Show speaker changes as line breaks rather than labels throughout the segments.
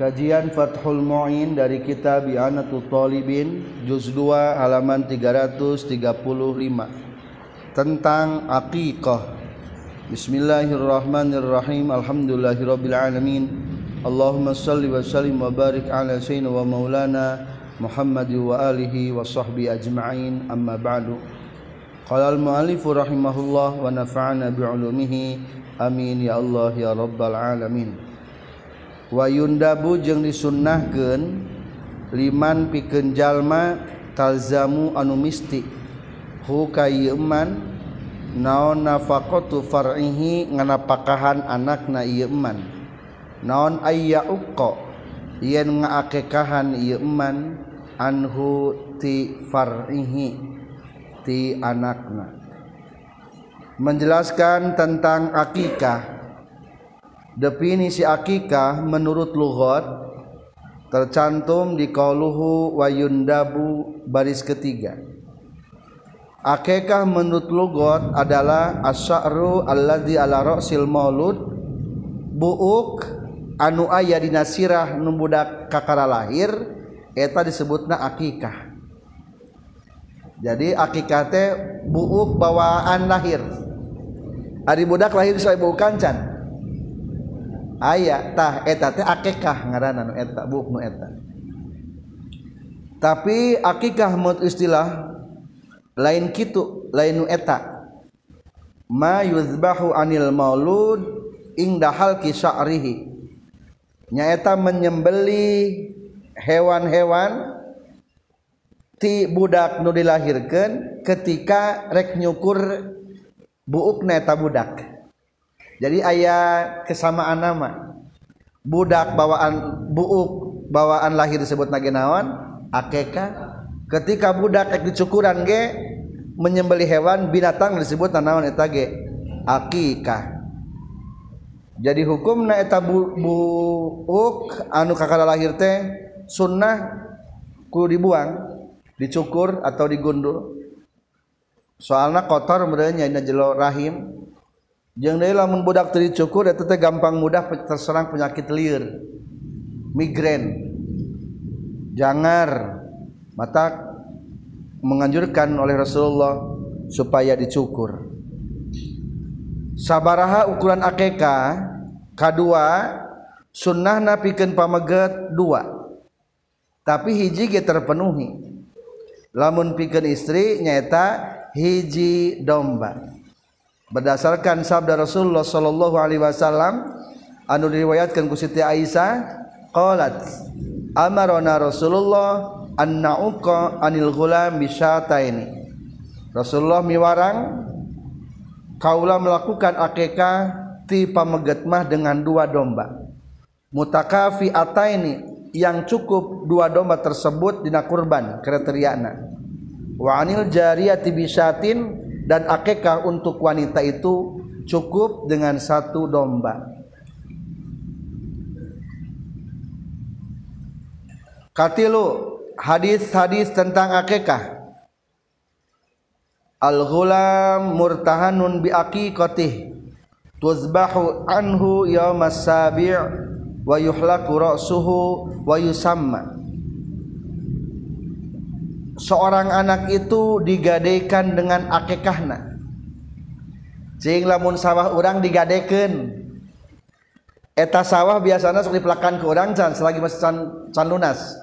Kajian Fathul Mu'in dari kitab I'anatul Talibin juz 2 halaman 335 tentang aqiqah. Bismillahirrahmanirrahim. Alhamdulillahirabbil alamin. Allahumma salli wa sallim wa barik ala sayyidina wa maulana Muhammad wa alihi wa sahbihi ajma'in. Amma ba'du. Qala al-mu'allif rahimahullah wa nafa'ana bi'ulumihi. Amin ya Allah ya rabbal alamin. wayundabu jeung disunnahkeun liman pikeun jalma talzamu anu misti. Hu kayeman naon nafaqatu far'ihi nganapakahan anakna ieu eman naon ayya uqqa yen ngaakekahan ieu eman anhu ti far'ihi ti anakna. Menjelaskan tentang akikah definisi akikah menurut lughat tercantum di qauluhu wa yundabu baris ketiga. Akikah menurut lughat adalah asy'aru alladzi ala ra'sil maulud buuk anu aya dina sirah nu budak kakara lahir eta disebutna akikah jadi akikah teh buuk bawaan lahir. Ari budak lahir saya ibu kancan Aya tah eta ayatah etakah ngaran eta eta. Tapi akikah mut istilah lain kitu lain nu eta. Ma yuzbahu anil maulud indahal kisarihi nyaeta menyembeli hewan-hewan ti budak nu dilahirkeun ketika rek nyukur buukna eta budak. Jadi ayat kesamaan nama. Budak bawaan buuk bawaan lahir disebut nagenawan akeka. Ketika budak ek dicukuran ge menyembeli hewan binatang disebut nanawan eta ge? Akikah jadi hukum na eta bu, buuk anu kakala lahir teh sunnah kudu dibuang dicukur atau digundul. Soalnya kotor merenya ini jelo rahim jeung deui lamun budak teu dicukur eta teh gampang mudah terserang penyakit liar. Migrain. Jangar. Mata menganjurkan oleh Rasulullah supaya dicukur. Sabaraha ukuran akeka kedua sunnah napikeun pameget dua. Tapi hiji ge terpenuhi. Lamun pikeun istri nyaeta hiji domba. Berdasarkan sabda Rasulullah sallallahu alaihi wasallam anu diriwayatkan ku Siti Aisyah qalat amarona Rasulullah an na'uqa anil ghulam bisyataini Rasulullah miwarang kaula melakukan akikah ti pameget mah dengan dua domba. Mutakafi ataini yang cukup dua domba tersebut dina kurban kriteriana wa anil jariyati bisyatin dan akekah untuk wanita itu cukup dengan satu domba. Katilu hadis-hadis tentang akekah. Al-ghulam murtahanun bi aqiqatih tuzbahu anhu yawmas sabi' wa yuhlaku ra'suhu wa yusamma seorang anak itu digadaikan dengan akekahna cing lamun sawah orang digadaikan. Eta sawah biasanya sok dipelakan ke orang can selagi masih can, can lunas.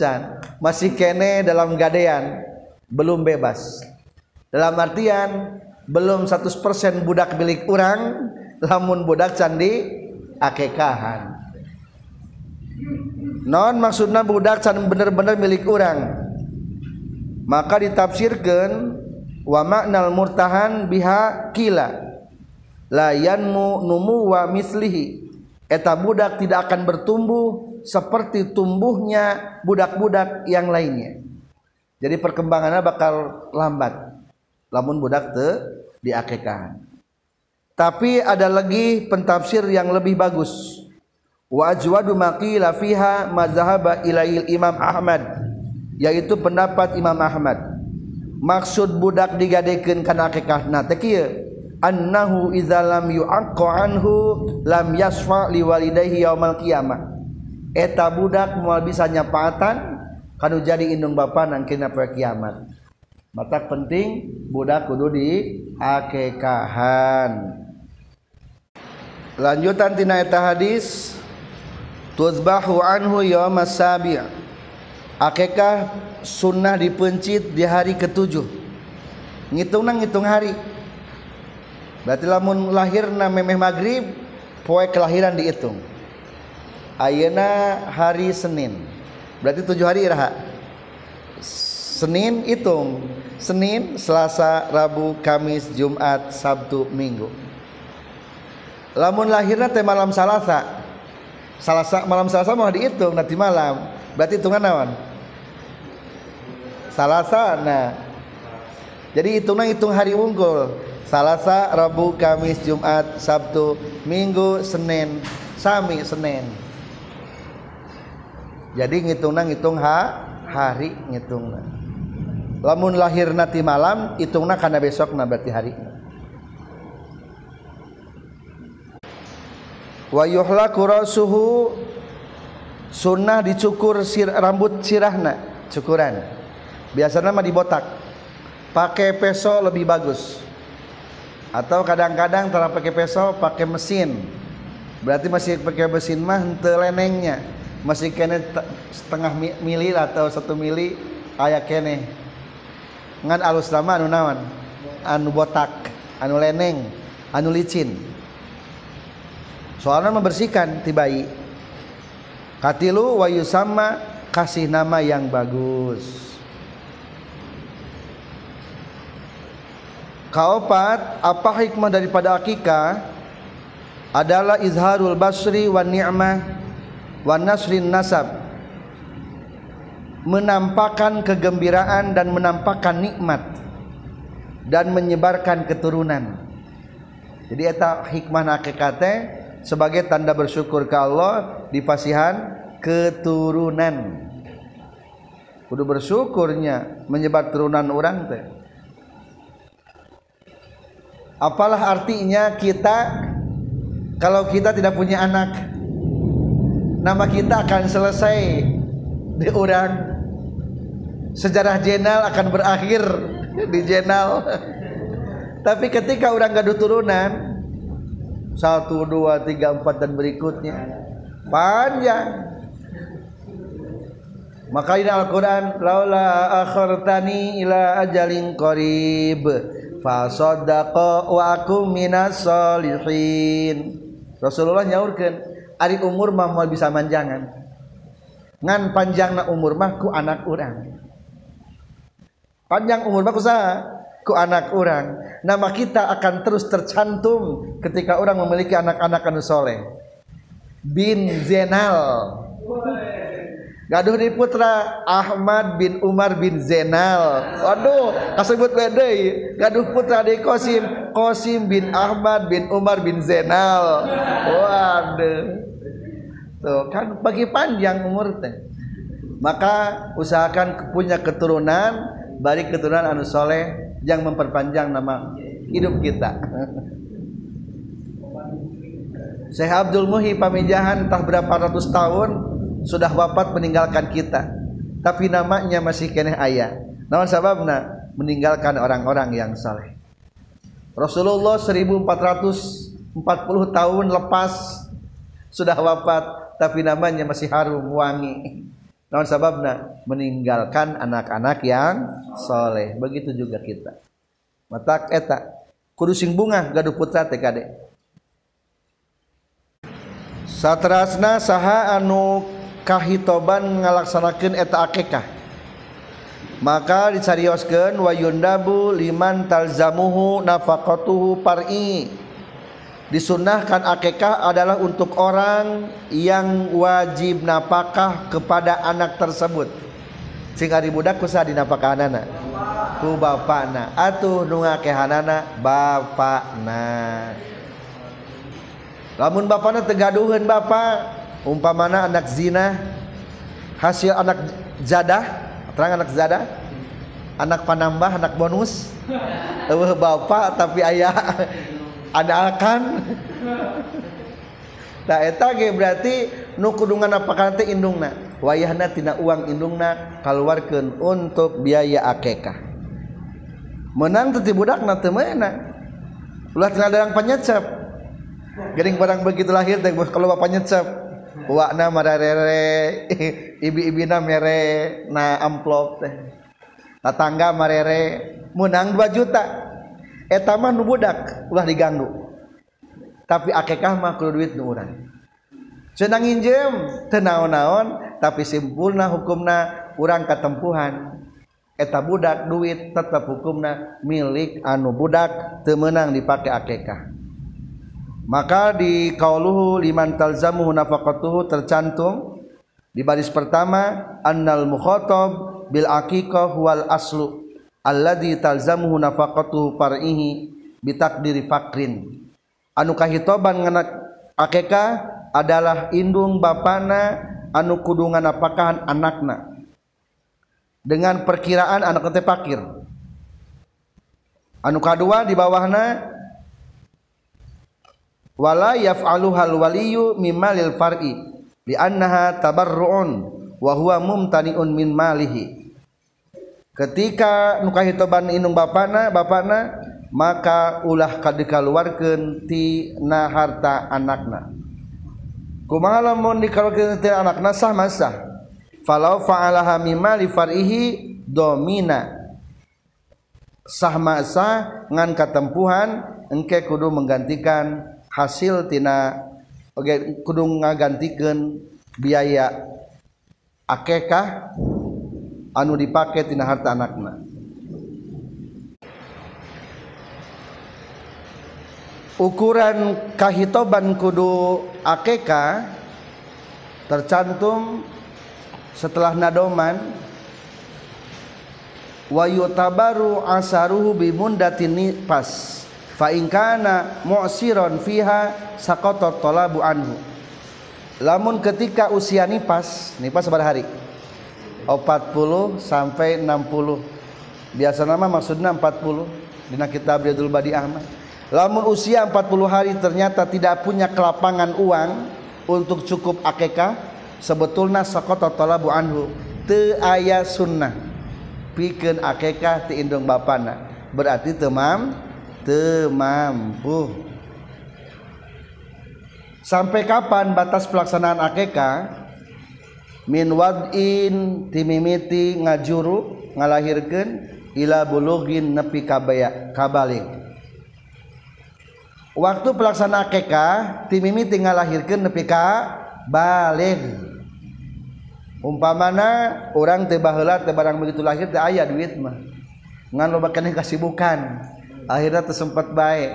Can masih kene dalam gadean belum bebas. Dalam artian belum 100% budak milik orang lamun budak candi akekahan non maksudnya budak can bener-bener milik orang maka ditafsirkan wa maknal murtahan biha kila. La yanmu numu wa mislihi. Eta budak tidak akan bertumbuh seperti tumbuhnya budak-budak yang lainnya. Jadi perkembangannya bakal lambat. Lamun budak te diakekahan tapi ada lagi pentafsir yang lebih bagus. Wa ajwadu maqila fiha mazhaba ilail imam Ahmad yaitu pendapat Imam Ahmad. Maksud budak digadekeun kana akikahna teh kieu? Annahu idza lam yu'aqqa anhu lam yasfa liwalidayhi yaumal qiyamah. Eta budak mual bisa nyapaatan kanu jadi indung bapa nangkina poe kiamat mata penting budak kudu di akekahan lanjutan tina eta hadis tuzbahu anhu yawmas sabi' akekah sunnah dipencit di hari ketujuh? Ngitung ngitung hari. Berarti lamun lahirna memeh maghrib poe kelahiran dihitung Ayeuna hari Senin. Berarti tujuh hari iraha Senin hitung Senin Selasa Rabu Kamis Jumat Sabtu Minggu. Lamun lahirnya teh malam Salasa. Salasa malam Salasa mau dihitung nanti malam berarti hitungan nawan Salasa nah. Jadi hitungnya hitung hari unggul. Salasa Rabu Kamis Jumat Sabtu Minggu Senin. Sami Senin. Jadi ngitungna ngitung ha hari ngitungna lamun lahir nanti malam hitungna karena besok na berarti hari. Wa yuhlaku rasuhu sunnah dicukur sir, rambut sirahna cukuran. Biasanya mah dibotak. Pakai peso lebih bagus. Atau kadang-kadang telah pakai peso pakai mesin. Berarti masih pakai mesin mah hente lenengnya. Masih kene setengah mili atau satu mili ayah kene. Ngan alus lama anu nawan anu botak anu leneng anu licin. Soalnya membersihkan tibai katilu wayu sama kasih nama yang bagus. Kaopat apa hikmah daripada akikah? Adalah izharul basri wa ni'mah wa nasrin nasab. Menampakkan kegembiraan dan menampakkan nikmat dan menyebarkan keturunan. Jadi eta hikmah hakikat sebagai tanda bersyukur ke Allah di pasihan keturunan. Kudu bersyukurnya menyebar turunan orang teh. Apalah artinya kita kalau kita tidak punya anak nama kita akan selesai di orang. Sejarah jenal akan berakhir di jenal. Tapi ketika orang gaduh turunan satu dua tiga empat dan berikutnya. Panjang. Maka ini Al-Quran laula akhartani ila ajalin qarib fasaddaqa wa aku minas solihin Rasulullah nyaurkeun ari umur mah moal bisa manjangan. Ngan panjangna umur mah ku anak urang. Panjang umur mah ku saha ku anak orang. Nama kita akan terus tercantum ketika orang memiliki anak-anak anu soleh. Bin Zenal. Gaduh di putra Ahmad bin Umar bin Zainal waduh kasebut beda gaduh putra di Kosim Kosim bin Ahmad bin Umar bin Zainal waduh. Tuh kan bagi panjang umur teh. Maka usahakan punya keturunan balik keturunan anu soleh yang memperpanjang nama hidup kita. Syekh Abdul Muhi pamijahan entah berapa ratus tahun sudah wafat meninggalkan kita. Tapi namanya masih kene ayah. Namun sababna meninggalkan orang-orang yang saleh. Rasulullah 1440 tahun lepas sudah wafat tapi namanya masih harum wangi Naon sababna? Meninggalkan anak-anak yang soleh. Begitu juga kita. Matak eta. Kudu sing bunga gaduh putra teh kade. Satrasna saha anu kahitoban ngalaksanakeun eta akikah. Maka dicarioskeun wa yundabu liman talzamuhu nafaqatuhu par'i. Disunahkan akekah adalah untuk orang yang wajib napakah kepada anak tersebut. Sing ari budak kusa dinapakahanana ku bapana atuh nu ngakehanana bapana lamun bapana tegaduheun bapak. Umpamana anak zina hasil anak jadah terang anak jadah anak panambah anak bonus. Bapak tapi ayah ada akan nah eta ge berarti nu kudungan apakah teh indungna. Wayahna tina uang indungna kaluarkeun untuk biaya akekah. Menang teu budakna teu meunang ulah tina darang panyecep gering barang begitu lahir teh kalau bapak nyecep wakna mararere ibi-ibina mere na amplop teh. Tetangga marere menang 2 juta. etama nubudak ulah diganggu tapi akekah mah kudu duit nu urang. Cenah injem teu naon-naon tapi simpulna hukumna urang katempuhan. Eta budak duit tetap hukumna milik anu budak teu meunang dipake akekah. Maka di kauluhu liman talzamu nafaqatuhu tercantum di baris pertama annal mukhatab bil aqiqah wal aslu. Alladzi talzamuhu nafaqatuhu far'ihi bitakdiri fakrin. Anu kahitoban nganak akekah adalah indung bapana anu kudungan apakah anakna. Dengan perkiraan anak teh pakir. Anu kedua di bawahna wala yaf'alu hal waliyu lil far'i li annaha tabarru'un wa huwa mumtani'un min malihi ketika nu hitoban inung bapana bapana maka ulah kadikaluarkeun tina harta anakna. Kumaha lamun dikaluarkeun tina anakna sah masah falau fa'alaha mimma li farihi domina. Sah masa ngan katempuhan engke kudu menggantikan hasil tina oge kudu ngagantikeun biaya akekah anu dipake tina harta anakna. Ukuran kahitoban kudu akeka tercantum setelah nadoman. Wa yutabaru asaruhu bimundatin pas fa in kana mu'siron fiha saqata talabu anhu. Lamun ketika usia nipas nipas pada hari 40 sampai 60 biasa nama maksudnya 40 dina kitab Abdul Badi Ahmad. Lamun usia 40 hari ternyata tidak punya kelapangan uang untuk cukup akekah sebetulnya sakota talabu anhu te aya sunnah. Pikeun akekah ti indung bapana. Berarti temam temampu sampai kapan batas pelaksanaan akekah min wadin timimiti ngajuru ngalahirkeun ila bulugin nepi kabaya kabalik waktu pelaksana akekah timimiti ngalahirkeun nepi ka balik umpamana orang teu baheula teu barang begitu lahir teh aya duit mah. Ngan loba keneh kasibukan. Akhirnya tersempat baik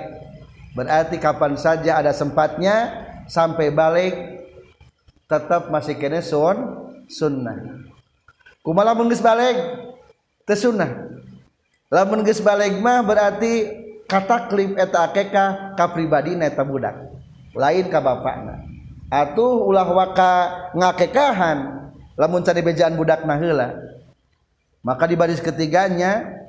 berarti kapan saja ada sempatnya sampai balik tetap masih kene sun sunnah. Kumaha lamun geus balik teh sunnah. Lamun geus balik mah berarti kataklif eta akekah ka pribadina eta budak. Lain ka bapakna. Atuh ulah waka ngakekahan lamun cari bejaan budak heula. Maka di baris ketiganya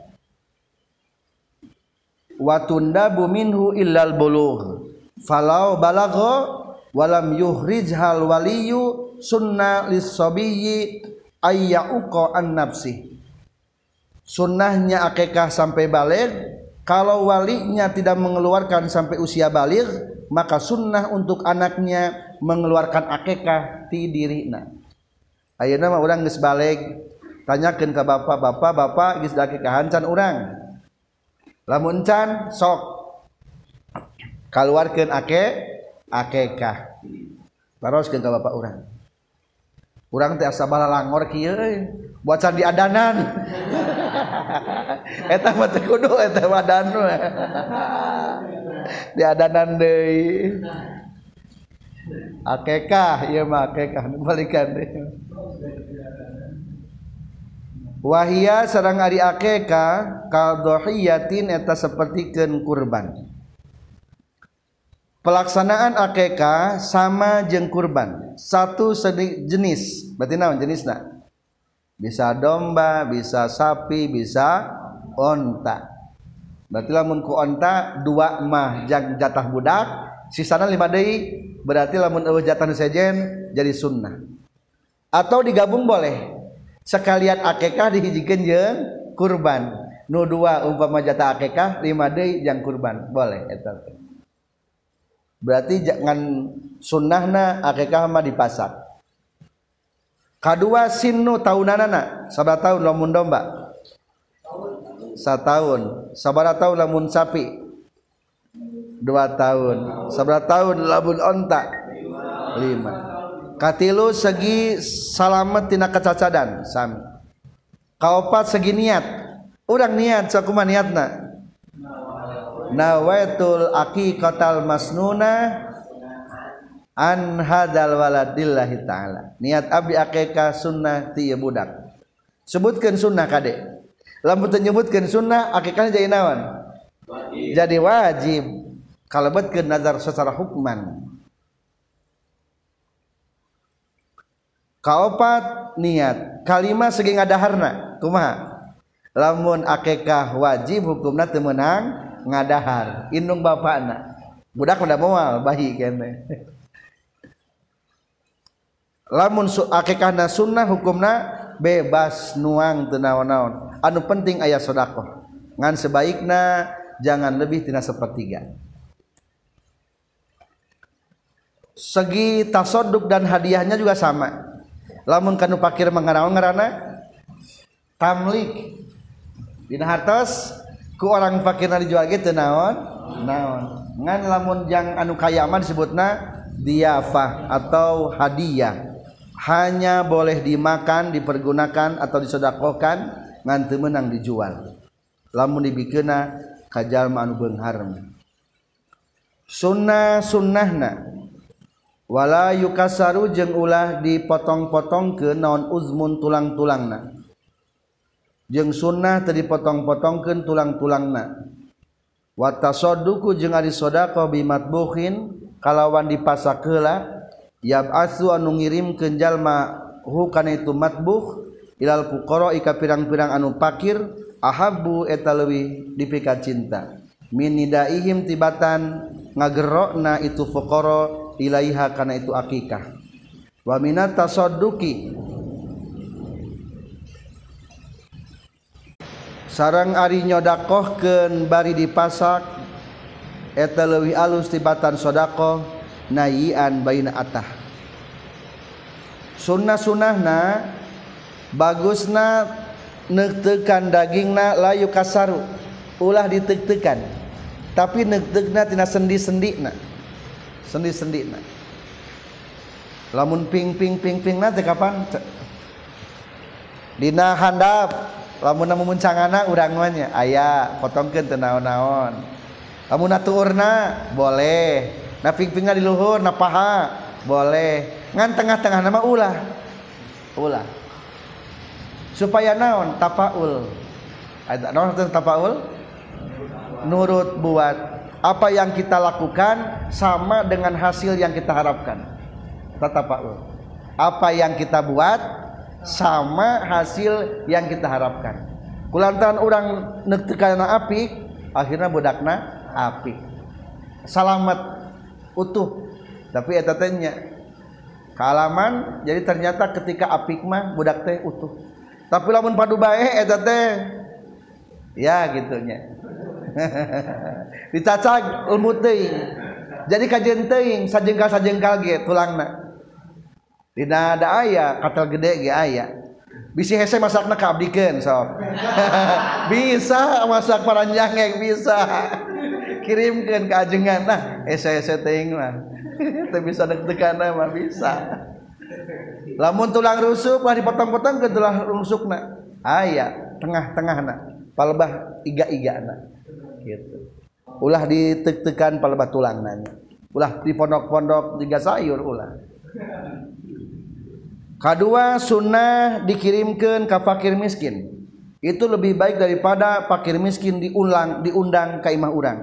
watunda buminhu illal bulugh. Falau balagha walam yuhrij hal waliyu sunna lis-sabiyyi ayyauqa an nafsi. Sunnahnya akekah sampai balik kalau walinya tidak mengeluarkan sampai usia balik maka sunnah untuk anaknya mengeluarkan akekah ti dirina ayeuna mah urang geus balik tanyakeun ka bapak bapak geus akekahan can urang? Lamun can sok. Kaluarkeun ake akekah. Teruskeun ka bapak urang kurang teh asa bala langor kieu buat di adanan. Eta mah teu kudu eta wadan diadanan deui. Akekah ieu mah akekah balikan deui. Wahia sareng ari akekah kaldohiyatin eta sapertikeun kurban. Pelaksanaan akekah sama jeung kurban. Satu jenis. Berarti naon jenisna bisa domba bisa sapi bisa onta. Berarti lamun ku onta dua mah jatah budak sisana lima day berarti lamun jatan sejen jadi sunnah. Atau digabung boleh. Sekalian akekah dihijikan jeung kurban. Nu dua umpama jatah akekah lima day yang kurban. Boleh eta berarti jangan sunnahna akekah mah dipasak. Kedua sinu tahunanana sabar tahun lamun domba. Setahun sabar tahun lamun sapi. Dua tahun sabar tahun lamun onta. Lima. Katilu segi salamet tina kecacadan sami kaopat segi niat. Urang niat sakuma niatna nawaitul aqiqatal masnuna an hadal waladillahi ta'ala. Niat abdi akikah sunnah tiya budak. Sebutkan sunnah kade lamun nyebutkan sunnah akikahnya jadi nawan jadi wajib. Kalau betkeun nazar secara hukman. Kaopat niat. Kalimat segi ngadaharna kumaha? Lamun akikah wajib hukumna teu meunang ngadahar. Indung bapakna. Budak udah moal bahi kene. Lamun akikahna sunnah hukumna bebas nuang tenawan-naon anu penting ayat sodako ngan sebaiknya jangan lebih tina sepertiga. Segi tasoduk dan hadiahnya juga sama. Lamun kanu pakir mengarang ngarana tamlik. Dina hartos ku orang fakir dijual gitu naon? Naon. Ngan lamun jang anu kayaman disebutna diafah atau hadiah. Hanya boleh dimakan dipergunakan atau disodakokan nganti menang dijual. Lamun dibikena kajal anu beungharna sunnah sunnahna wala yukasaru jeung ulah dipotong-potong ke naon uzmun tulang-tulangna jeung sunnah tadi potong-potongkeun tulang-tulangna. Wa tasadduqu jeung ari sedekah bimatbuhin kalawan dipasakeula yab'atsu anu ngirimkeun jalma hu kana itu matbuh ilal fuqara ika pirang-pirang anu pakir ahabbu eta leuwih dipika cinta. Min nidaihim tibatan ngagerokna itu fuqara ilaiha kana itu akikah. Wa minat tasadduqi sarang Ari nyodaoh ke bari dipasak eta lewi alus tibatan shodaqoh naian Baina atah. Sunnah-sunahna bagusna nektekan dagingna layu kasaru ulah ditektekan tapi nektegna tina sendi-sendina sendi-sendina. Lamun ping ping ping ping nanti kapan Dina handap. Lamun muncangana urang nya. Aya potongkeun teu naon-naon. Lamun naturna boleh. Na pingpingna di luhur na paha boleh. Ngan tengah-tengah nama ulah. Ulah. Supaya naon? Tafaul. Ada naon tafaul? Nurut buat apa yang kita lakukan sama dengan hasil yang kita harapkan. Tatapaul apa yang kita buat sama hasil yang kita harapkan. Kulantaran orang nektekana api akhirnya budakna api. Salamet utuh. Tapi eta tanya kalaman jadi ternyata ketika apik mah budak teh utuh. Tapi lamun padu bae eta teh ya gitunya dicacag ilmu teuing. Jadi kajian teuing sajengkal sajengkal ge tulangna Dina ada ayah katel gede ge ayah. Bisi hese masakna kaabdikeun sok. bisa masak paranjang yang bisa. Kirimkan ke ajengan nah hese hese teuing mah. Teu bisa deg-degan mah bisa. Lamun tulang rusuk lah dipotong-potong ke tulang rusukna. ayah tengah-tengahna palbah iga-igana. Gitu. Ulah ditek-tekan palbah tulang nanya. Ulah di pondok-pondok tiga sayur ulah. kedua sunnah dikirimkan ke fakir miskin. Itu lebih baik daripada fakir miskin diulang diundang ke imah urang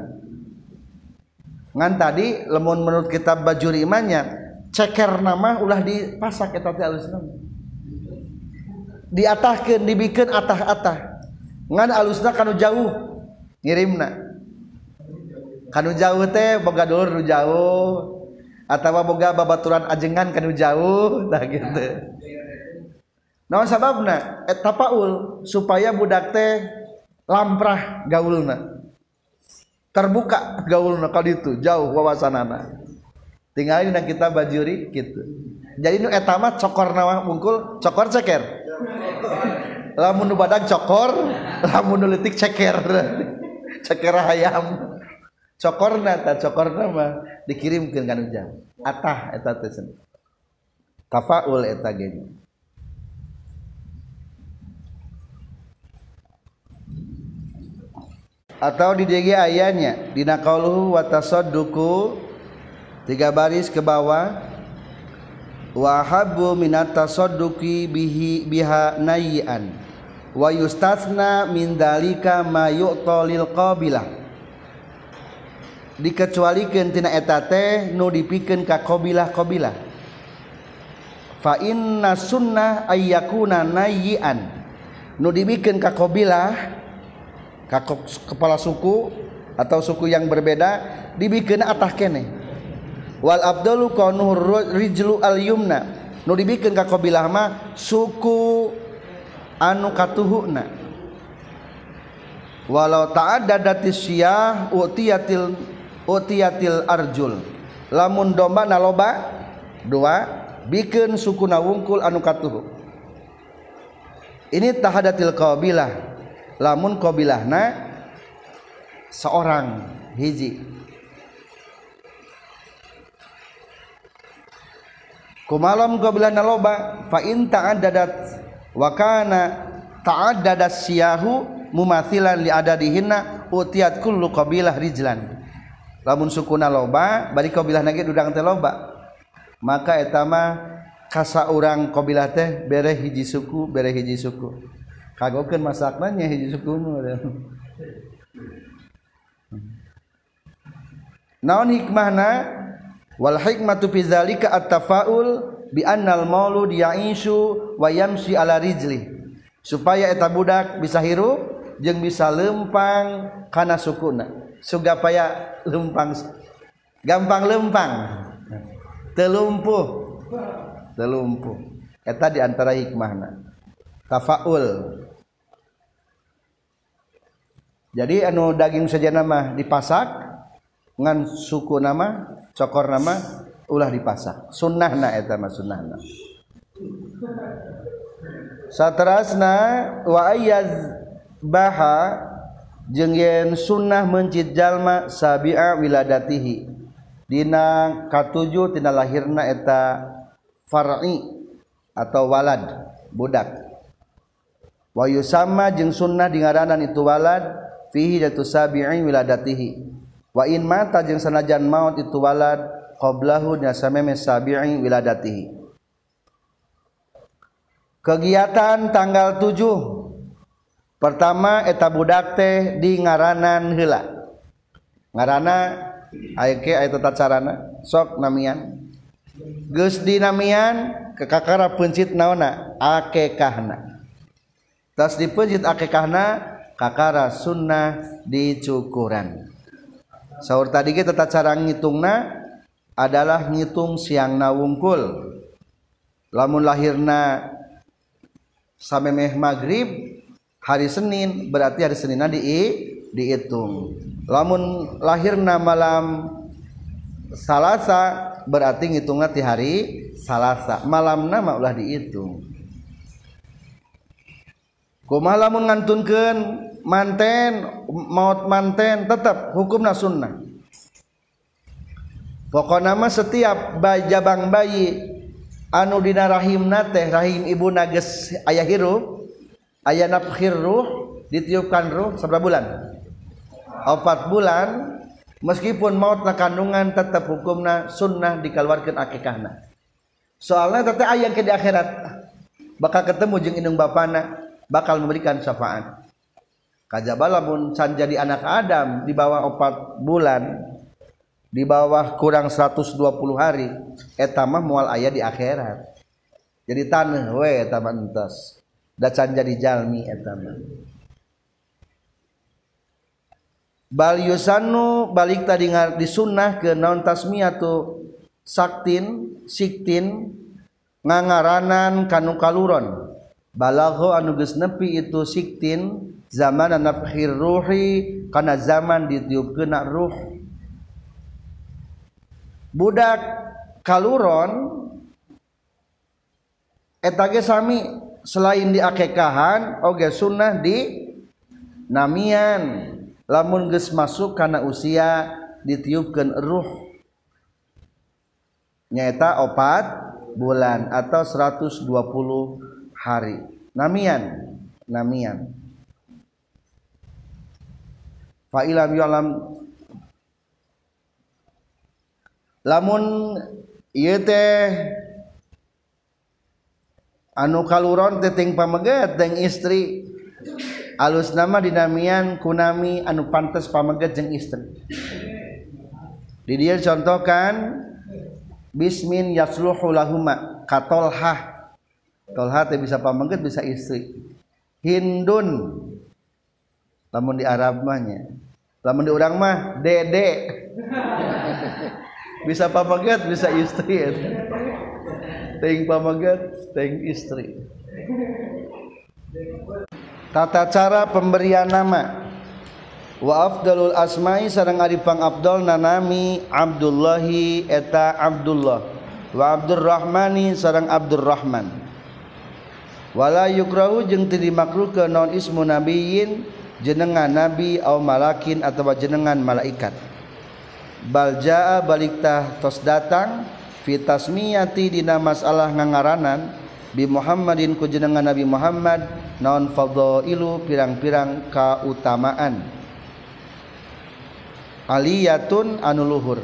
ngan tadi lemon menurut kitab bajuri imannya ceker nama ulah dipasak eta teh alus nama diatahkeun dibikeun atah-atah. Ngan alusna kanu jauh ngirimna kanu jauh teh boga dulur nu jauh. atau boga babaturan ajengan kanu jauh nah gitu. Nah sababna? Etapaul supaya budak teh lamprah gaulna. Terbuka gaulna kalau itu jauh wawasanana. Tinggalin dan kita bajuri gitu. Jadi nu etama cokor nawa mungkul cokor ceker. Lamun nu badag cokor lamun nu letik ceker. Ceker ayam cokorna ta cokorna mah dikirimkeun kana jam atah eta teh tafaul eta ge atau di DG ayatnya dina qauluhu wa tasadduqu tiga baris ke bawah wa habbu minat tasadduqi bihi biha nayian wa yustatsna min dalika ma yu'ta lil qabilah dikecualikantina eta teh nu dipikeun ka qbilah fa inna sunnah ayyakuna nayyian nu dibikin ka qbilah kepala suku atau suku yang berbeda dibikin atah kene. Wal abdalu qanur rijlu al yumna. Nu dibikin ka qbilah mah suku anu katuhuna. Walau ta'addadatis syiah utiyatil utiyatil arjul. Lamun domba naloba dua bikin suku nawungkul anu katuhu ini tahadatil qabilah. Lamun qabilahna seorang hiji. Kumalam qabilah naloba fa in ta'addadat wa kana ta'addadat siyahu mumathilan li adadihinna utiyat kullu qabilah rijlan lamun sukuna loba bari kabilah nage dudang teh loba. Maka etama kasa urang kabilah teh bere hiji suku bere hiji suku. Kagokeun masakna nya hiji suku naon hikmahna? Wal hikmatu fi zalika at-tafaul bi annal maulud ya'ishu wa yamshi ala rijli. Supaya eta budak bisa hirup jeung bisa lempang kana sukuna. sugapaya lumpang gampang lempang. Telumpuh. Telumpuh. Eta diantara hikmahna. Tafaul. Jadi anu daging saja nama dipasak ngan suku nama cokor nama ulah dipasak. Sunnahna eta mah sunnahna. Satrasna wa ayaz baha yen sunnah mencid jalma Sabia wiladatihi. Dina K7tina lahirna eta Far'i atau walad budak. Wahyu sama jeung sunnah di ngaranan itu walad fihi datu sabi'i wiladatihi. Wa in mata jeung sanajan maut itu walad qablahu nya sameme sabi'i wiladatihi. Kegiatan tanggal 7 pertama eta budak teh di ngaranan heula. Ngarana ayke aya tata carana sok namian. Geus dinamian kekakara pencit naona akekahna tas dipencit akekahna kakara sunnah dicukuran saur sahur tadi kita tata cara ngitungna adalah ngitung siang wungkul lamun lahirna sampai maghrib hari Senin berarti hari Senin di dihitung. Lamun lahirna malam Salasa berarti ngitungnya di hari Salasa. Malam nama ulah dihitung. Kumaha lamun ngantunkeun manten maut manten tetap hukumna sunnah. Pokoknya nama setiap jabang bayi anu dina rahimna teh rahim ibu nages ayah hirup ayah nafkhir ruh ditiupkan ruh seberapa bulan? Empat bulan. Meskipun maut na kandungan tetap hukumna sunnah dikeluarkan akikahna. Soalnya tetap ayah ke di akhirat. Bakal ketemu jeng indung bapana bakal memberikan syafaat. Kajabala pun can jadi anak Adam di bawah empat bulan di bawah kurang 120 hari etamah mual ayah di akhirat. Jadi tanah we etamah entas dacan jadi jalmi etama bal yusanu balik tadi di sunnah ke naon tasmiyatu saktin siktin ngangaranan kanu kaluron. Balagho anu geus nepi itu siktin zaman nafkhir ruhi kana zaman ditiupkeuna ruh. Budak kaluron etage sami. Selain di akekahan oge sunnah di namian. Lamun geus masuk karena usia ditiupkan ruh. Nyata opat bulan atau 120 hari. Namian namian. Fa ilam yalam lamun ieu anu kaluron teting pameget deng istri. Alus nama dinamian kunami anu pantes pameget jeng istri. Di dia contohkan bismin yasluhu lahuma katolhah tolhah. Teh bisa pameget bisa istri. Hindun. Lamun di Arab mahnya lamun di orang mah dede. Bisa pameget bisa istri. Ting pamegat ting istri. Tata cara pemberian nama. Wa afdalul asma'i sareng ari pang abdul nanami Abdullahi eta Abdullah. Wa Abdurrahmani sareng Abdurrahman. Wala yukrahu jeung teu dimakruhkeun non ismu nabiyyin jenengan nabi au malakin atau jenengan malaikat. Bal jaa baliktah tos datang fitasmiyati dina masalah ngangaranan bi Muhammadin ku jenengan Nabi Muhammad naon fadailu pirang-pirang kautamaan. Aliyatun anu luhur.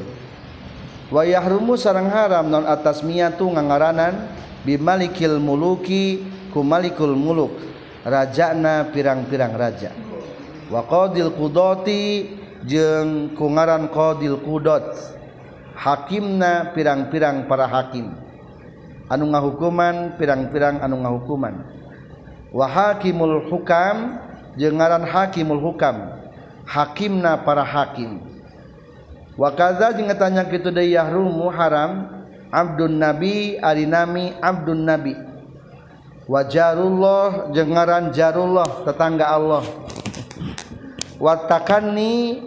Wa yahrumu sareng haram naon atas miyatu ngangaranan bi malikil muluki ku malikul muluk. Rajana pirang-pirang raja. Wa qadil qudati jeung kungaran qadil qudot. hakimna pirang-pirang para hakim. Anu ngahukuman pirang-pirang anu ngahukuman. Wa hakimul hukam jeung ngaran hakimul hukam. Hakimna para hakim. Wa kaza jeung tanya kitu deui yahrumu haram abdun nabi ari nami abdun nabi. Wa jarullah jeung ngaran jarullah tetangga Allah. Wa takanni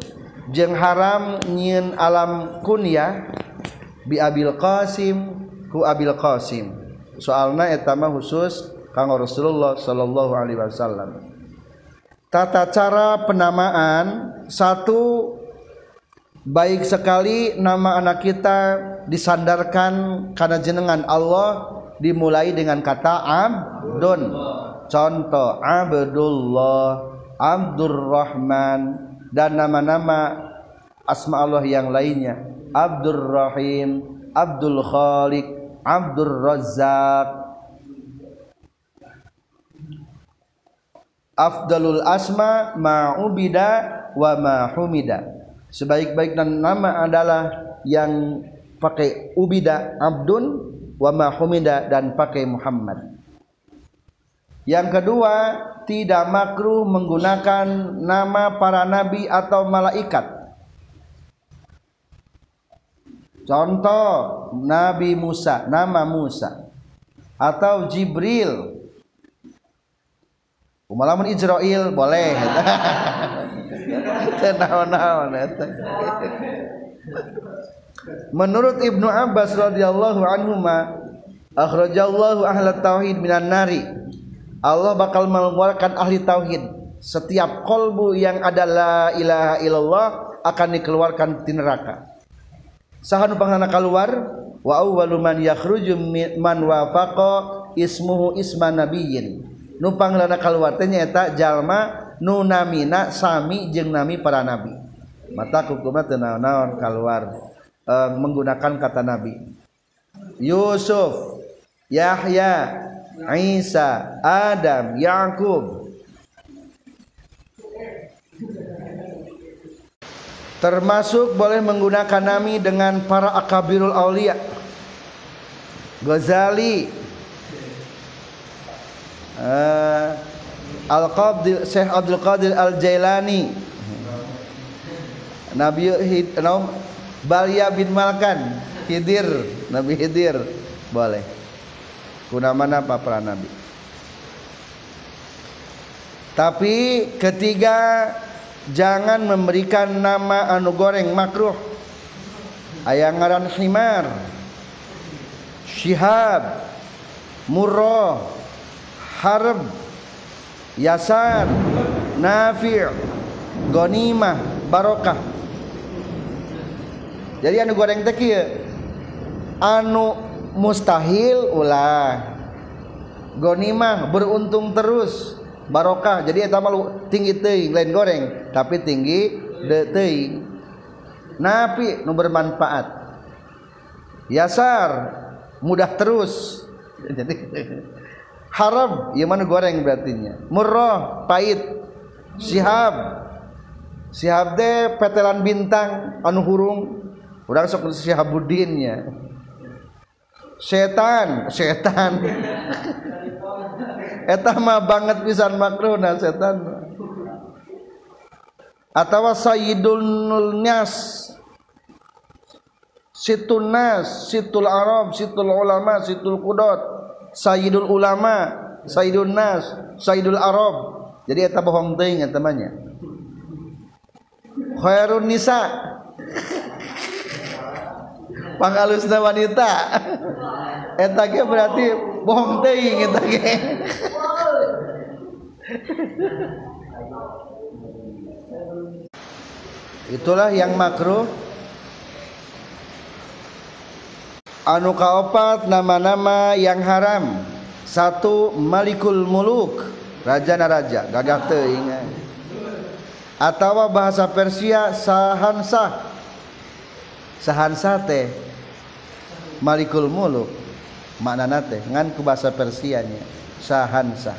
jeung haram nyieun alam kunyah bi abil qasim ku Abil Qasim. Soalna eta mah khusus kang Rasulullah sallallahu alaihi wasallam. Tata cara penamaan satu baik sekali nama anak kita disandarkan karena jenengan Allah dimulai dengan kata abdun. Contoh Abdullah Abdurrahman dan nama-nama asma Allah yang lainnya. Abdurrahim Abdul Khaliq Abdul Razzaq. Afdalul asma ma'ubida wa ma'humida Sebaik-baik dan nama adalah yang pakai ubida abdun wa ma'humida dan pakai Muhammad Yang kedua tidak makruh menggunakan nama para nabi atau malaikat Contoh Nabi Musa, nama Musa atau Jibril. Umalamun Israel boleh. Menurut Ibnu Abbas radhiyallahu anhu ma akhrajallahu ahla tauhid minan nari. Allah bakal mengeluarkan ahli tauhid. Setiap kolbu yang ada la ilaha illallah akan dikeluarkan di neraka. Sahanu pangana keluar wa awwalu man yakhruju man wafaqa ismuhu isma nabiyyin. Nu panglana keluar teh nyaeta jalma nu namina sami jeung nami para nabi. Mata hukumna teu naon keluar e, menggunakan kata nabi. Yusuf Yahya Isa Adam Yakub. Termasuk boleh menggunakan nami dengan para akabirul aulia. Ghazali. Uh, Al-Qadir Syekh Abdul Qadir Al-Jailani. Nabi Hid, no, Balia bin Malkan Hidir Nabi Hidir. Boleh kuna mana nabi? Tapi ketiga jangan memberikan nama anu goreng makruh. Ayang ngaran himar syihab murrah harb yasar nafi' ghanimah barokah. Jadi anu goreng teh anu mustahil ulah. Ghanimah beruntung terus. Barokah. Jadi eta mah tinggi teuing lain goreng tapi tinggi de teuing. Napi nu bermanfaat. Yasar mudah terus. Jadi haram ya mana goreng berartinya. Murrah pahit. Sihab. Sihab petelan bintang anu hurung. Urang sok sihabuddinnya setan setan. Eta mah banget pisan makruhna setan. Atawa sayyidul nas situn nas situl arab situl ulama situl qudot sayyidul ulama sayyidun nas sayyidul arab. Jadi eta bohong teuing eta mah khairun nisa. Pangalusna wanita eta ge berarti bohong teuing eta ge itulah yang makruh. Anu kaopat nama-nama yang haram. Satu malikul muluk. Raja naraja. Gagah teuing atau bahasa Persia sahansa sahansa teh. Malikul muluk maknana teh ngan ku bahasa Persianya sahansa.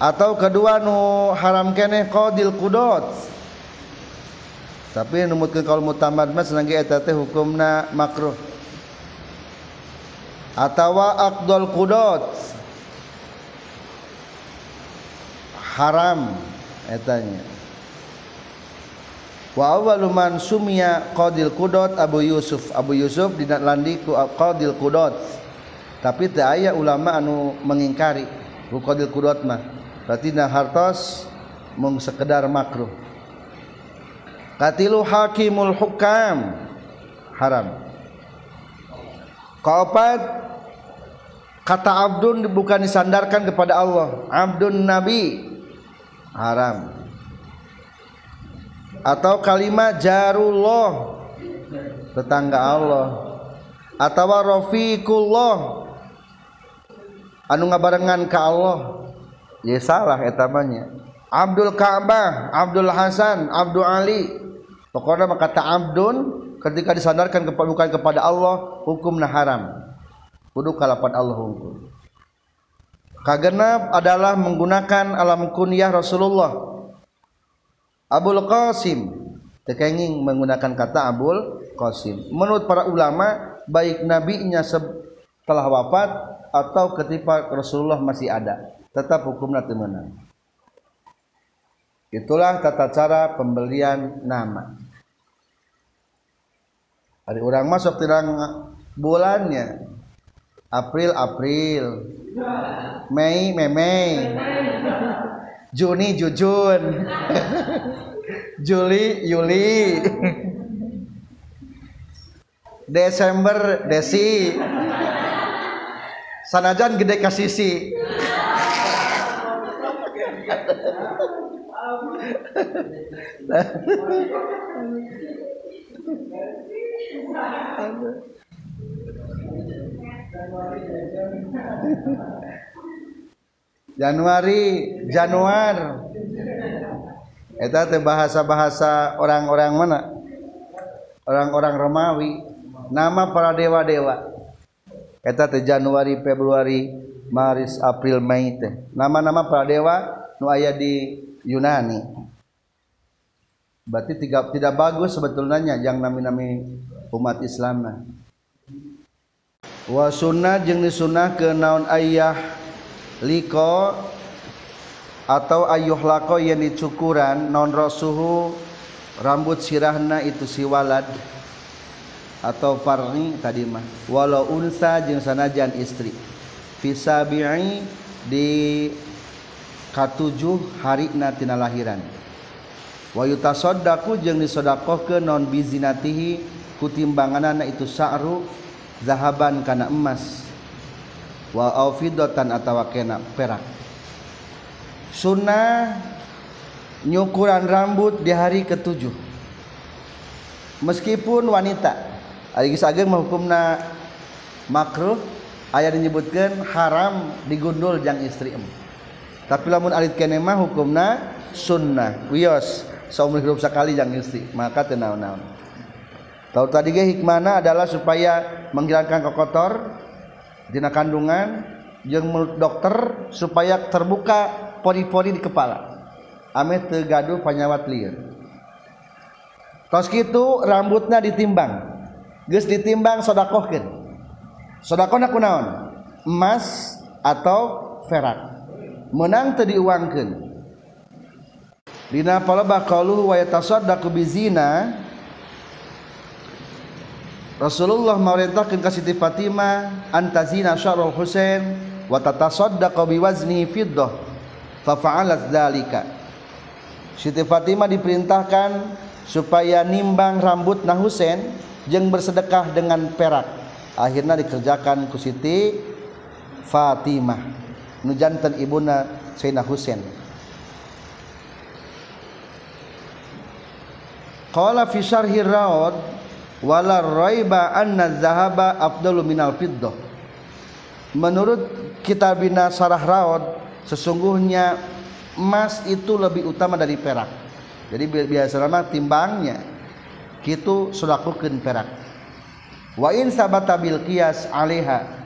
Atau kedua nu haram keneh qadil qudot tapi numutkeun kaul mutamad mah senang ge eta teh hukumna makruh. Atawa aqdul qudot haram etanya wa awwalu man sumia qadil qudot Abu Yusuf Abu Yusuf dina landi ku qadil qudot. Tapi teu aya ulama anu mengingkari ku qadil qudot mah berarti na hartos mung sekedar makruh. Katilu hakimul hukam haram. Kaopat kata abdun bukan disandarkan kepada Allah abdun nabi haram atau kalimat jarullah tetangga Allah atau rafiqullah anu ngabarengan ke Allah ya salah etamanya Abdul Ka'bah, Abdul Hasan, Abdul Ali. Pokoknya kata Abdun ketika disandarkan kepada bukan kepada Allah hukumnya haram. Kudu kalapan Allah hukum. Kagenap adalah menggunakan alam kunyah Rasulullah. Abul Qasim tekenging menggunakan kata Abul Qasim. Menurut para ulama baik nabinya setelah wafat atau ketika Rasulullah masih ada, tetap hukumnya temenan. Itulah tata cara pembelian nama. Hari orang masuk tidak bulannya. April April. Mei Mei Mei. Juni Jujun. Juli Yuli. Desember Desi. Sanajan gede kasisi. Januari Januar. Eta teh bahasa-bahasa orang-orang mana? Orang-orang Romawi. Nama para dewa-dewa. Eta teh Januari Februari Maris April Mei teh. Nama-nama para dewa nu aya di Yunani. Berarti tidak tidak bagus sebetulnya yang nami-nami umat Islam wa sunnah jeung disunah ke naon ayah liko atau ayuh lako yang dicukuran non rosuhu rambut sirahna itu siwalad atau farni tadi mah. Walau unsa jeung sanajan istri. Fisabi'i di katujuh hari tina lahiran. Wa yutasaddaqu jeung disedekahkeun non bizinatihi kutimbanganana itu sa'ru zahaban kana emas wa aufidatan atawa kena perak. Sunnah nyukuran rambut di hari ketujuh. Meskipun wanita ari geus ageng hukumna makruh aya dinyebutkeun haram digundul jang istri em. Tapi lamun alit kene mah hukumna sunnah. Wios saumur hidup sekali jang istri maka teu naon-naon. Tahu tadi ge hikmahna adalah supaya menghilangkan kokotor dina kandungan jeung menurut dokter supaya terbuka pori-pori di kepala. Ame teu gaduh panyawat lieur tos kitu rambutna ditimbang. Geus ditimbang sodakohkeun. Sodakohna kunaon? Emas atau perak. Menang teu diuangkeun. Dina palebah qauluhu wa yatasaddaqu bizina Rasulullah memerintahkan ke Siti Fatimah antazina syarul Husain wa tatasaddaqa biwazni fiddah. Fa fa'alat dzalika Siti Fatimah diperintahkan supaya nimbang rambut nah Husain jeung bersedekah dengan perak. Akhirnya dikerjakan ku Siti Fatimah nu janten ibuna Sayyidina Husain. Qala fi syarhi rawd wala raiba anna zahaba afdalu minal fiddah. Menurut kitabina sarah raud sesungguhnya emas itu lebih utama dari perak. Jadi biasa nama timbangnya kitu sulakukeun perak. Wa in sabata bil qiyas alaiha.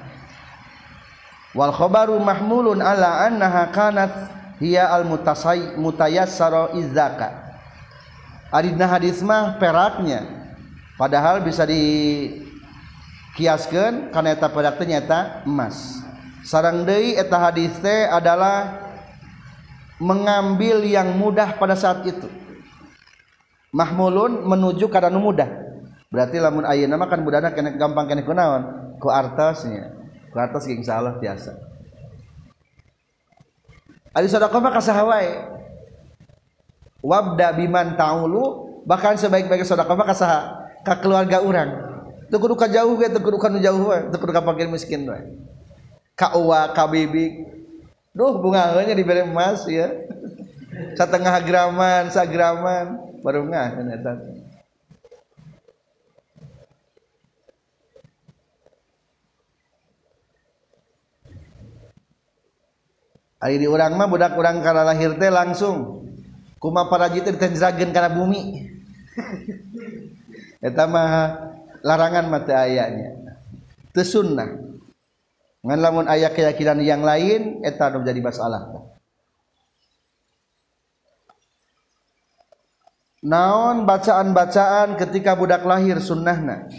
Wal khabaru mahmulun ala annaha kanat hiya al mutasay mutayassara izaka adina hadis mah peraknya padahal bisa dikiaskan karena eta perak ternyata emas. Sarang deui eta hadis teh adalah mengambil yang mudah pada saat itu. Mahmulun menuju ke nu mudah. Berarti lamun ayeuna mah kan budana kena gampang kena kunaon? Ku artosnya ku artos ge insyaallah biasa Adi sedekah mah kasaha wabda biman ta'ulu bahkan sebaik-baik sedekah mah ka keluarga urang. Teu kudu ka jauh ge teu kudu ka nu jauh we teu kudu ka fakir miskin we. Ka uwa ka bibi. Duh bungaheunnya dibere emas ya. Satengah graman sagraman. Baru ngah eta. Ari di urang mah budak urang kana lahir teh langsung. Kuma para jitu ditenjrageun kana bumi. eta mah larangan mata ayatnya tesunnah ngan lamun aya keyakinan yang lain eta nu jadi masalah. Naon bacaan-bacaan ketika budak lahir sunnahna?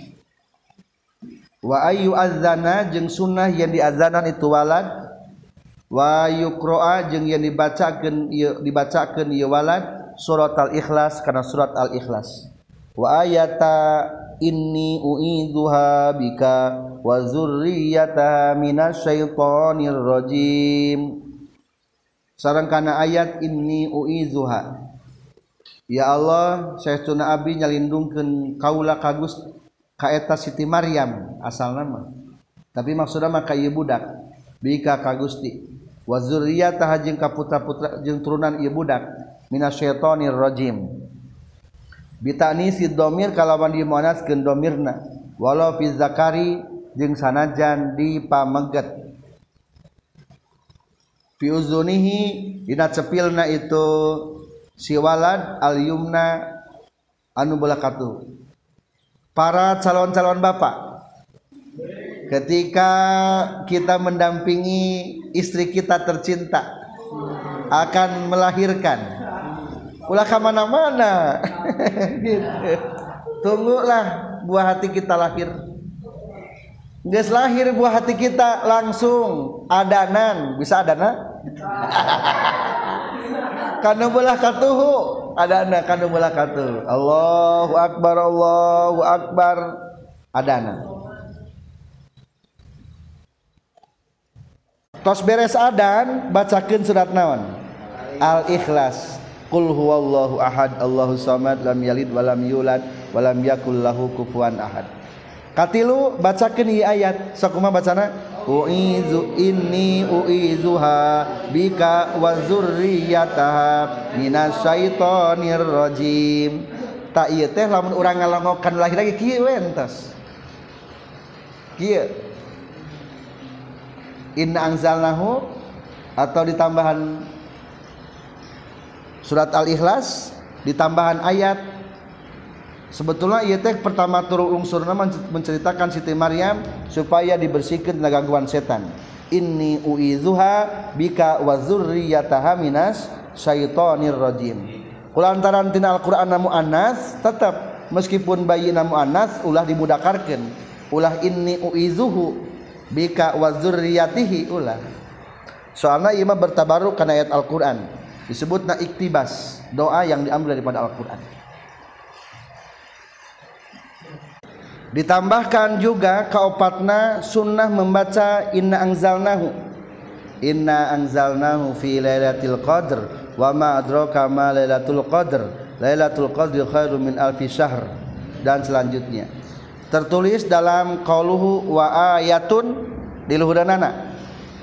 Wa ayu azana jeung sunnah yang diazanan itu walad. Wa yukroa jeung yang dibacakeun dibacakeun ieu walad. Surat al-ikhlas karena surat al-ikhlas wa ayata inni uidzuha bika wa zurriyataha minasyaitonir rajim. Sareng kana ayat inni uidzuha Ya Allah Syekhuna Abi nyalindungkeun kaula ka Gus ka eta Siti Maryam asalna mah tapi maksudna mah ka ieu budak bika ka Gusti. Wa zurriyataha jeung ka putra-putra jeung turunan ieu budak minasyaitonir rajim. Bitani si domir kalawan dimonaskeun domirna. Walau fi zakari jeung sanajan di pameget fi uzunihi dina cepilna itu si walad al yumna anu belakatu para calon-calon bapak ketika kita mendampingi istri kita tercinta akan melahirkan ulah ke mana-mana. Gitu. tunggulah buah hati kita lahir. Guys lahir buah hati kita langsung. Adanan. Bisa adana? Karena belah katuhu ada anak kan mulakatu Allahu akbar Allahu akbar. Ada anak tos beres adan bacakeun surat naon? Al ikhlas Qul huwallahu ahad Allahu samad lam yalid walam yulad walam yakul lahu kufuwan ahad. Katilu bacakeun ieu ayat sok kumaha bacana? Uizu inni uizuha bika wa zurriyataha minasyaitonir rajim. Tak ieu teh lamun urang ngalongokan lahir lagi kieu we entos. Kieu. Inna anzalnahu atau ditambahan surat al-ikhlas ditambahan ayat. Sebetulnya ia teh pertama turun unsurna menceritakan Siti Maryam supaya dibersihkan dari gangguan setan. Inni uizuha bika wa dzurriyyataha minas syaitonir rajim. Kulantaran tina Al-Qur'an namu anas tetap meskipun bayi namu anas ulah dimudakarkeun ulah inni uizuhu bika wa dzurriyyatihi ulah. Soalnya ieu bertabaruk kana ayat Al-Qur'an disebutna iktibas doa yang diambil daripada Al-Qur'an. Ditambahkan juga kaopatna sunnah membaca inna anzalnahu. Inna anzalnahu fi lailatul qadr wa ma adraka ma lailatul qadr. Lailatul qadri khairum min alfi syahr. Dan selanjutnya. Tertulis dalam qauluhu wa ayatun di luhuranana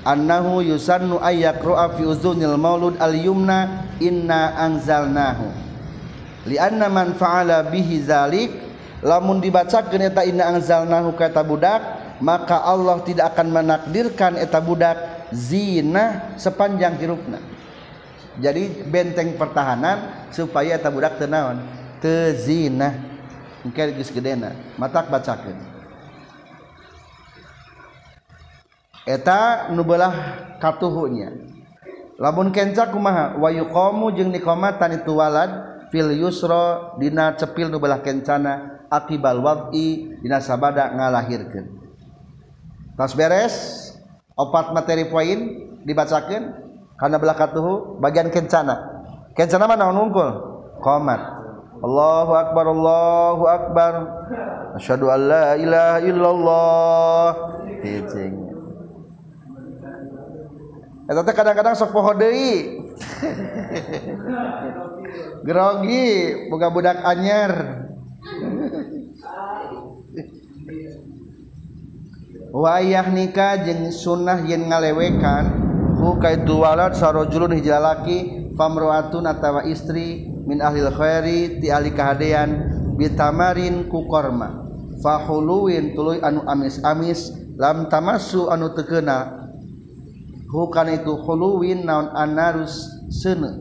annahu yusannu ayyakru'a fi uzunil maulud al-yumna inna anzalnahu. Lianna man fa'ala bihi zalik lamun dibacakeun eta inna anzalnahu kata budak maka Allah tidak akan menakdirkan eta budak zina sepanjang hirupna. Jadi benteng pertahanan supaya eta budak tenaon tezina engke geus gedena. Matak bacakeun. Eta nu beulah katuhunya. Lamun kenca kumaha wa yuqamu jeung niqamatan itu walad fil yusra dina cepil nu belah kencana akibal wad'i dina sabada ngalahirkeun. Tas beres opat materi poin dibacakeun kana belah katuhu bagian kencana. Kencana mana nungkul qomat Allahu akbar Allahu akbar. Asyhadu an la ilaha illallah. Hijing Eta teh kadang-kadang sok poho deui. Grogi boga budak anyar. Wayah nikah jeung sunnah yen ngalewekan ku kaitu walad sarojulun hiji lalaki famruatun atawa istri min ahlil khairi ti ahli kahadean bitamarin ku korma fahuluin tuluy anu amis-amis lam tamasu anu tekena bukan itu khuluwin naon anarus sene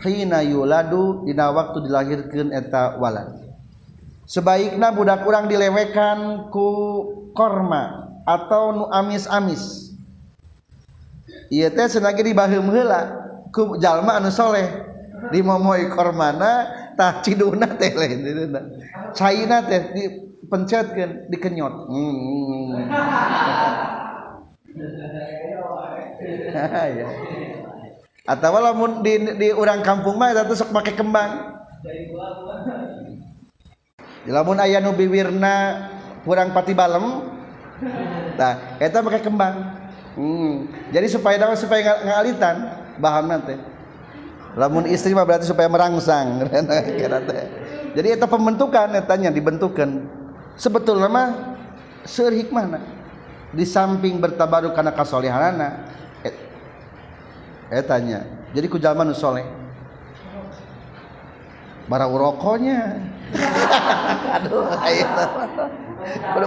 hina yuladu dina waktu dilahirkeun eta walad. Sebaiknya budak kurang dilewekan ku korma atau nu amis-amis. Ieu teh senagi dibaheum heula ku jalma anu soleh. Dimomoy kormana tah ciduna teh lain caina teh dipencetkeun dikenyot. Hmm. hmm, hmm, hmm. ya. Atau lamun di, di orang kampung mah itu sok pakai kembang. lamun aya nu biwirna kurang pati balem. Nah, eta pakai kembang. Hmm. Jadi supaya dapat supaya ngalitan bahamna teh. Lamun istri mah berarti supaya merangsang. Jadi eta pembentukan etanya dibentukan. Sebetulnya mah seur hikmahna. Di samping bertabaruk karena kasolehanana etanya jadi ku jalma nu soleh? Bara urokonya. Aduh ayo.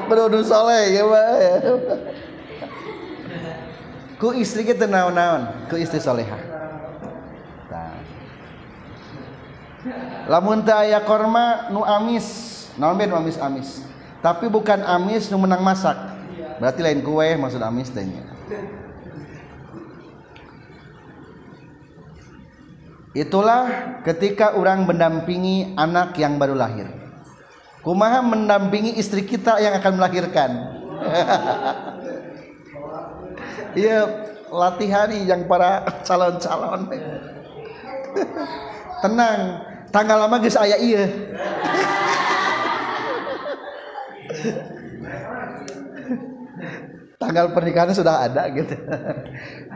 Perlu nu soleh ya mah ku istri kita naon-naon ku istri soleha. Lamun teu aya korma nu amis naon be nu amis amis tapi bukan amis nu menang masak berarti lain kue maksud amis teh Itulah ketika orang mendampingi anak yang baru lahir. Kumaha mendampingi istri kita yang akan melahirkan. Iya latihan yang para calon-calon. Tenang, tanggal lama geus aya ieu tanggal pernikahan sudah ada gitu.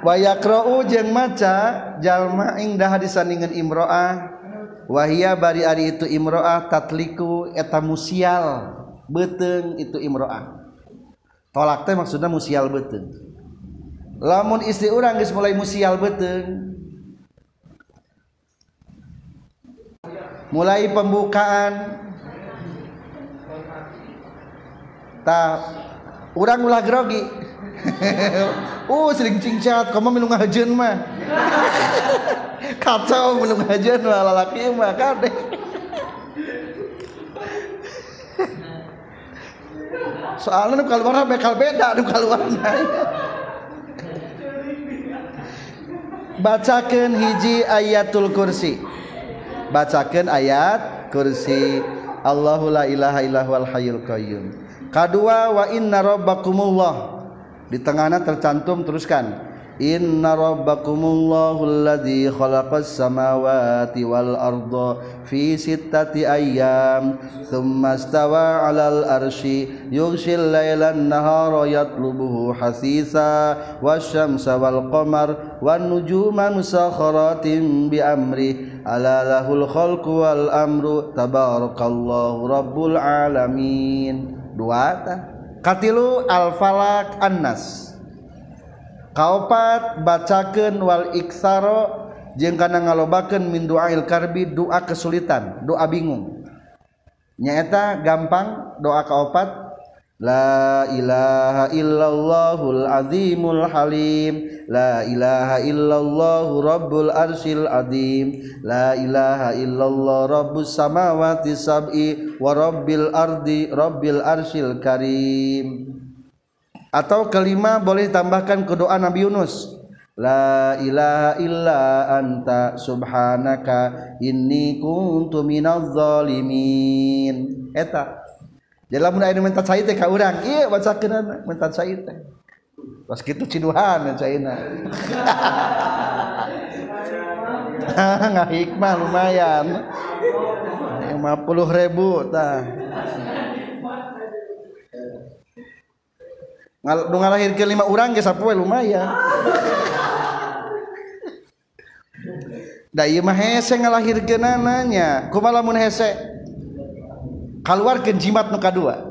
Wa yaqra'u jeung maca jalma ing dah disandingan imro'ah. Wahia bari ari itu imro'ah tatliku eta musial beteung itu imro'ah. Tolak teh maksudnya musial beteung lamun istri orang geus mulai musial beteung mulai pembukaan. Tak orang ulah grogi. Uh sering cingcat. Kamu minum ngajen mah. Kacau minum ngajen mah. Lalaki mah. Kadeh soalnya nu keluar bekal beda nu keluar. Bacakan hiji ayatul kursi. Bacakan ayat kursi. Allahu la ilaha illahul hayyul qayyum. Kadua wa inna rabbakumullah. Di tengahnya tercantum teruskan. Inna rabbakumullahu alladhi khalaqas samawati wal arda fi sittati ayyam thumma istawa 'alal arshi yughshil laila an-nahara yatlubuhu hasisa wasyamsa wal qamar wan nujuma musakharatin bi amrihi alalahul khalqu wal amru tabarakallahu rabbul alamin. Dua ta. Katilu al falak annas. Kaopat bacakeun wal iksaro jeung kana ngalobakeun min duail karbi doa kesulitan doa bingung. Nyaeta gampang doa kaopat La ilaha illallahul azimul halim. La ilaha illallahu rabbul arsil adim. La ilaha illallah rabbus samawati sab'i Wa rabbil ardi rabbil arsil karim. Atau kelima boleh tambahkan ke doa Nabi Yunus. La ilaha illa anta subhanaka inni kuntu minaz zalimin. Eta. Jela mun ayeuna minta cai teh ka urang, ieu bacakeunana minta cai teh. Pas kitu ciduhan caina. Nggak hikmah lumayan. 50 ribu tah. Ngal ngalahir ke lima orang ke sapoe lumayan. Da ieu mah hese ngalahirkeunana nya. Kumaha lamun hese? Keluarkeun jimat nu kadua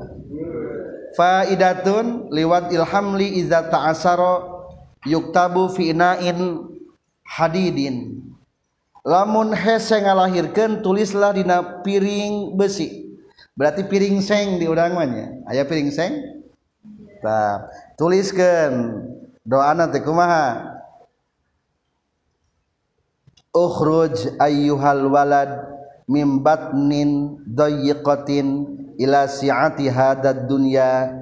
faidatun liwat ilhamli iza ta'asara yuktabu fi inain hadidin. Lamun hese ngalahirkeun tulislah dina piring besi. Berarti piring seng di urang mah aya piring seng? Nah, tuliskan. Doa nanti kumaha? Ukhruj ayyuhal walad mimbatnin doyikotin ila si'ati hadad dunya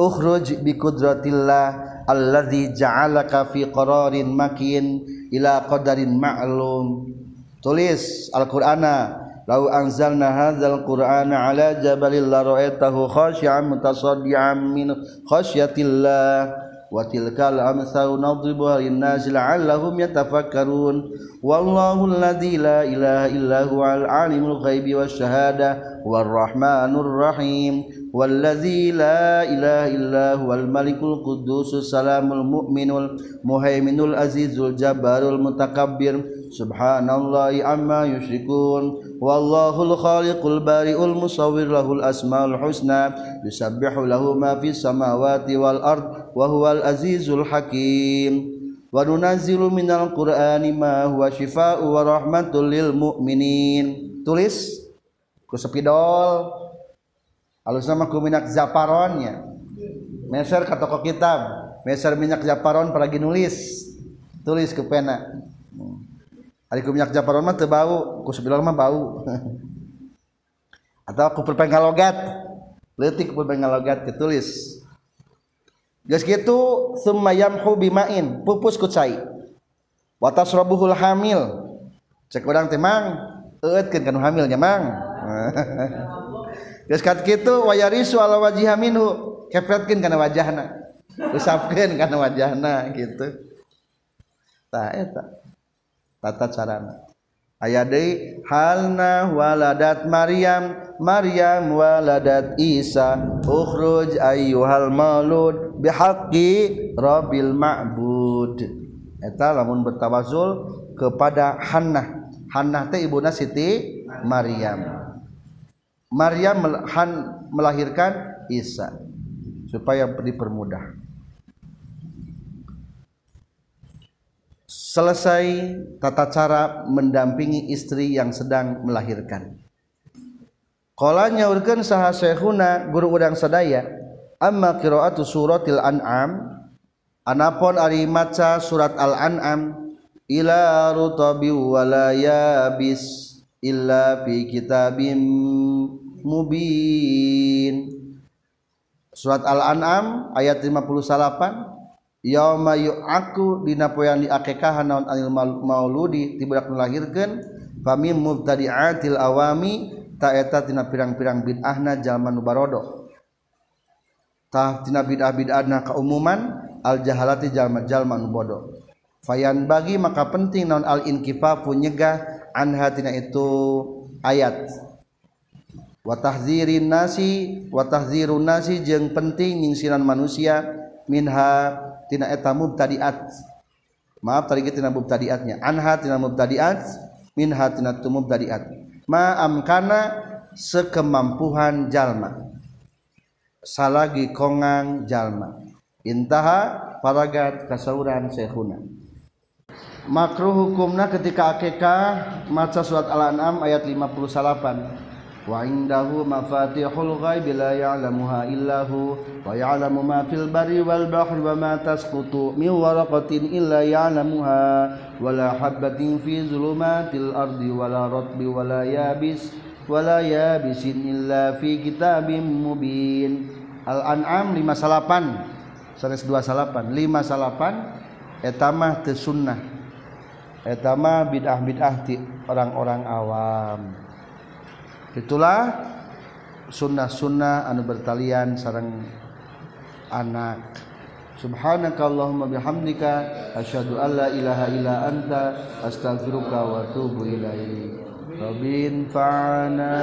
ukhruj bi kudratillah alladhi ja'alaka fi qararin makin ila qadarin ma'lum. Tulis Al-Qur'ana law anzalna hadzal qur'ana ala jabalin la ra'aitahu khashi'an mutasaddian min khasyatillah. Amsalu nadribuha lin-nasi la'allahum yatafakkarun wallahu alladzi la ilaha illa huwal alimul ghaibi wasyahada war rahmanur rahim والذي لا إله إلا هو الملك القدوس السلام المؤمن المهيمن العزيز الجبار المتكبر. سبحان الله عما يشركون. والله الخالق البارئ المصور له الأسماء الحسنى يسبح له ما في السماوات والأرض wa huwal azizul hakim. Wa nunazzilu minal qur'ani ma huwa syifaa'u wa rahmatul lil mu'minin. Tulis ku sepidol alus nama ku minak zaparonnya. Meser ka toko kitab. Meser minyak zaparon peragi nulis. Tulis ke pena. Ari ku minyak zaparon mah teu bau ku sepidol mah bau. Atau ku perpengkalogat leutik perpengkalogat ketulis Geus kitu summa yamhu bimain pupus ku cai. Wa tasrabuhul hamil. Cek urang teh mang eueutkeun kana hamil nya mang. Geus kat kitu wayarisu ala wajiha minhu kepretkeun kana wajahna. Usapkeun kana wajahna gitu. Tah eta tata carana. Aya deui halna waladat maryam maryam waladat isa ukhruj ayyuhal maulud bihaqqi rabbil ma'bud. Eta lamun bertawassul kepada Hannah. Hannah teh ibuna Siti Maryam. Maryam melahirkan Isa supaya dipermudah selesai tata cara mendampingi istri yang sedang melahirkan. Qala nyaurkeun saha syekhuna guru udang sadaya amma qiraatu suratil an'am? Anapun ari maca surat al-an'am ila rutabi wala yabis illa fi kitabim mubin. Surat Al-An'am ayat 58 Yauma yu'aku dina poean diakekahan naon anil mauludi tibudak melahirkeun famim mubtadi'atil awami ta eta tina pirang-pirang bid'ahna jalma nu barodo. Tah tina bid'ah-bid'ahna keumuman al jahalati jalma-jalma nu bodoh Fayan bagi maka penting non al inkifafu nyegah anhatina itu ayat. Watahzirin nasi watahzirun nasi jeng penting nyingsiran manusia minha tina eta mubtadiat. Maaf tadi kita tina mubtadiatnya. Anha tina mubtadiat minha tina mubtadiat. Ma amkana sekemampuan jalma. Salagi kongang jalma. Intaha paragat kasauran syekhuna makruh hukumna ketika akikah maca surat al-an'am ayat 58 wa indahu mafatihul ghaib la ya'lamuha illahu wa ya'lamu ma fil barri wal bahri wa ma tasqutu min waraqatin illa ya'lamuha wa la habatin fi zulumatil ardi wa la ratbi wa la yabis wa la yabisin illa fi kitabim mubin. Al-An'am 58 sanes 28 58 etamah teu sunnah. Etama bid'ah-bid'ah ti orang-orang awam itulah sunnah-sunnah anu bertalian sarang anak. Subhanakallahumma bihamdika asyhadu alla ilaha illa anta astaghfiruka wa atubu ilaik. Rabbin fa'ana.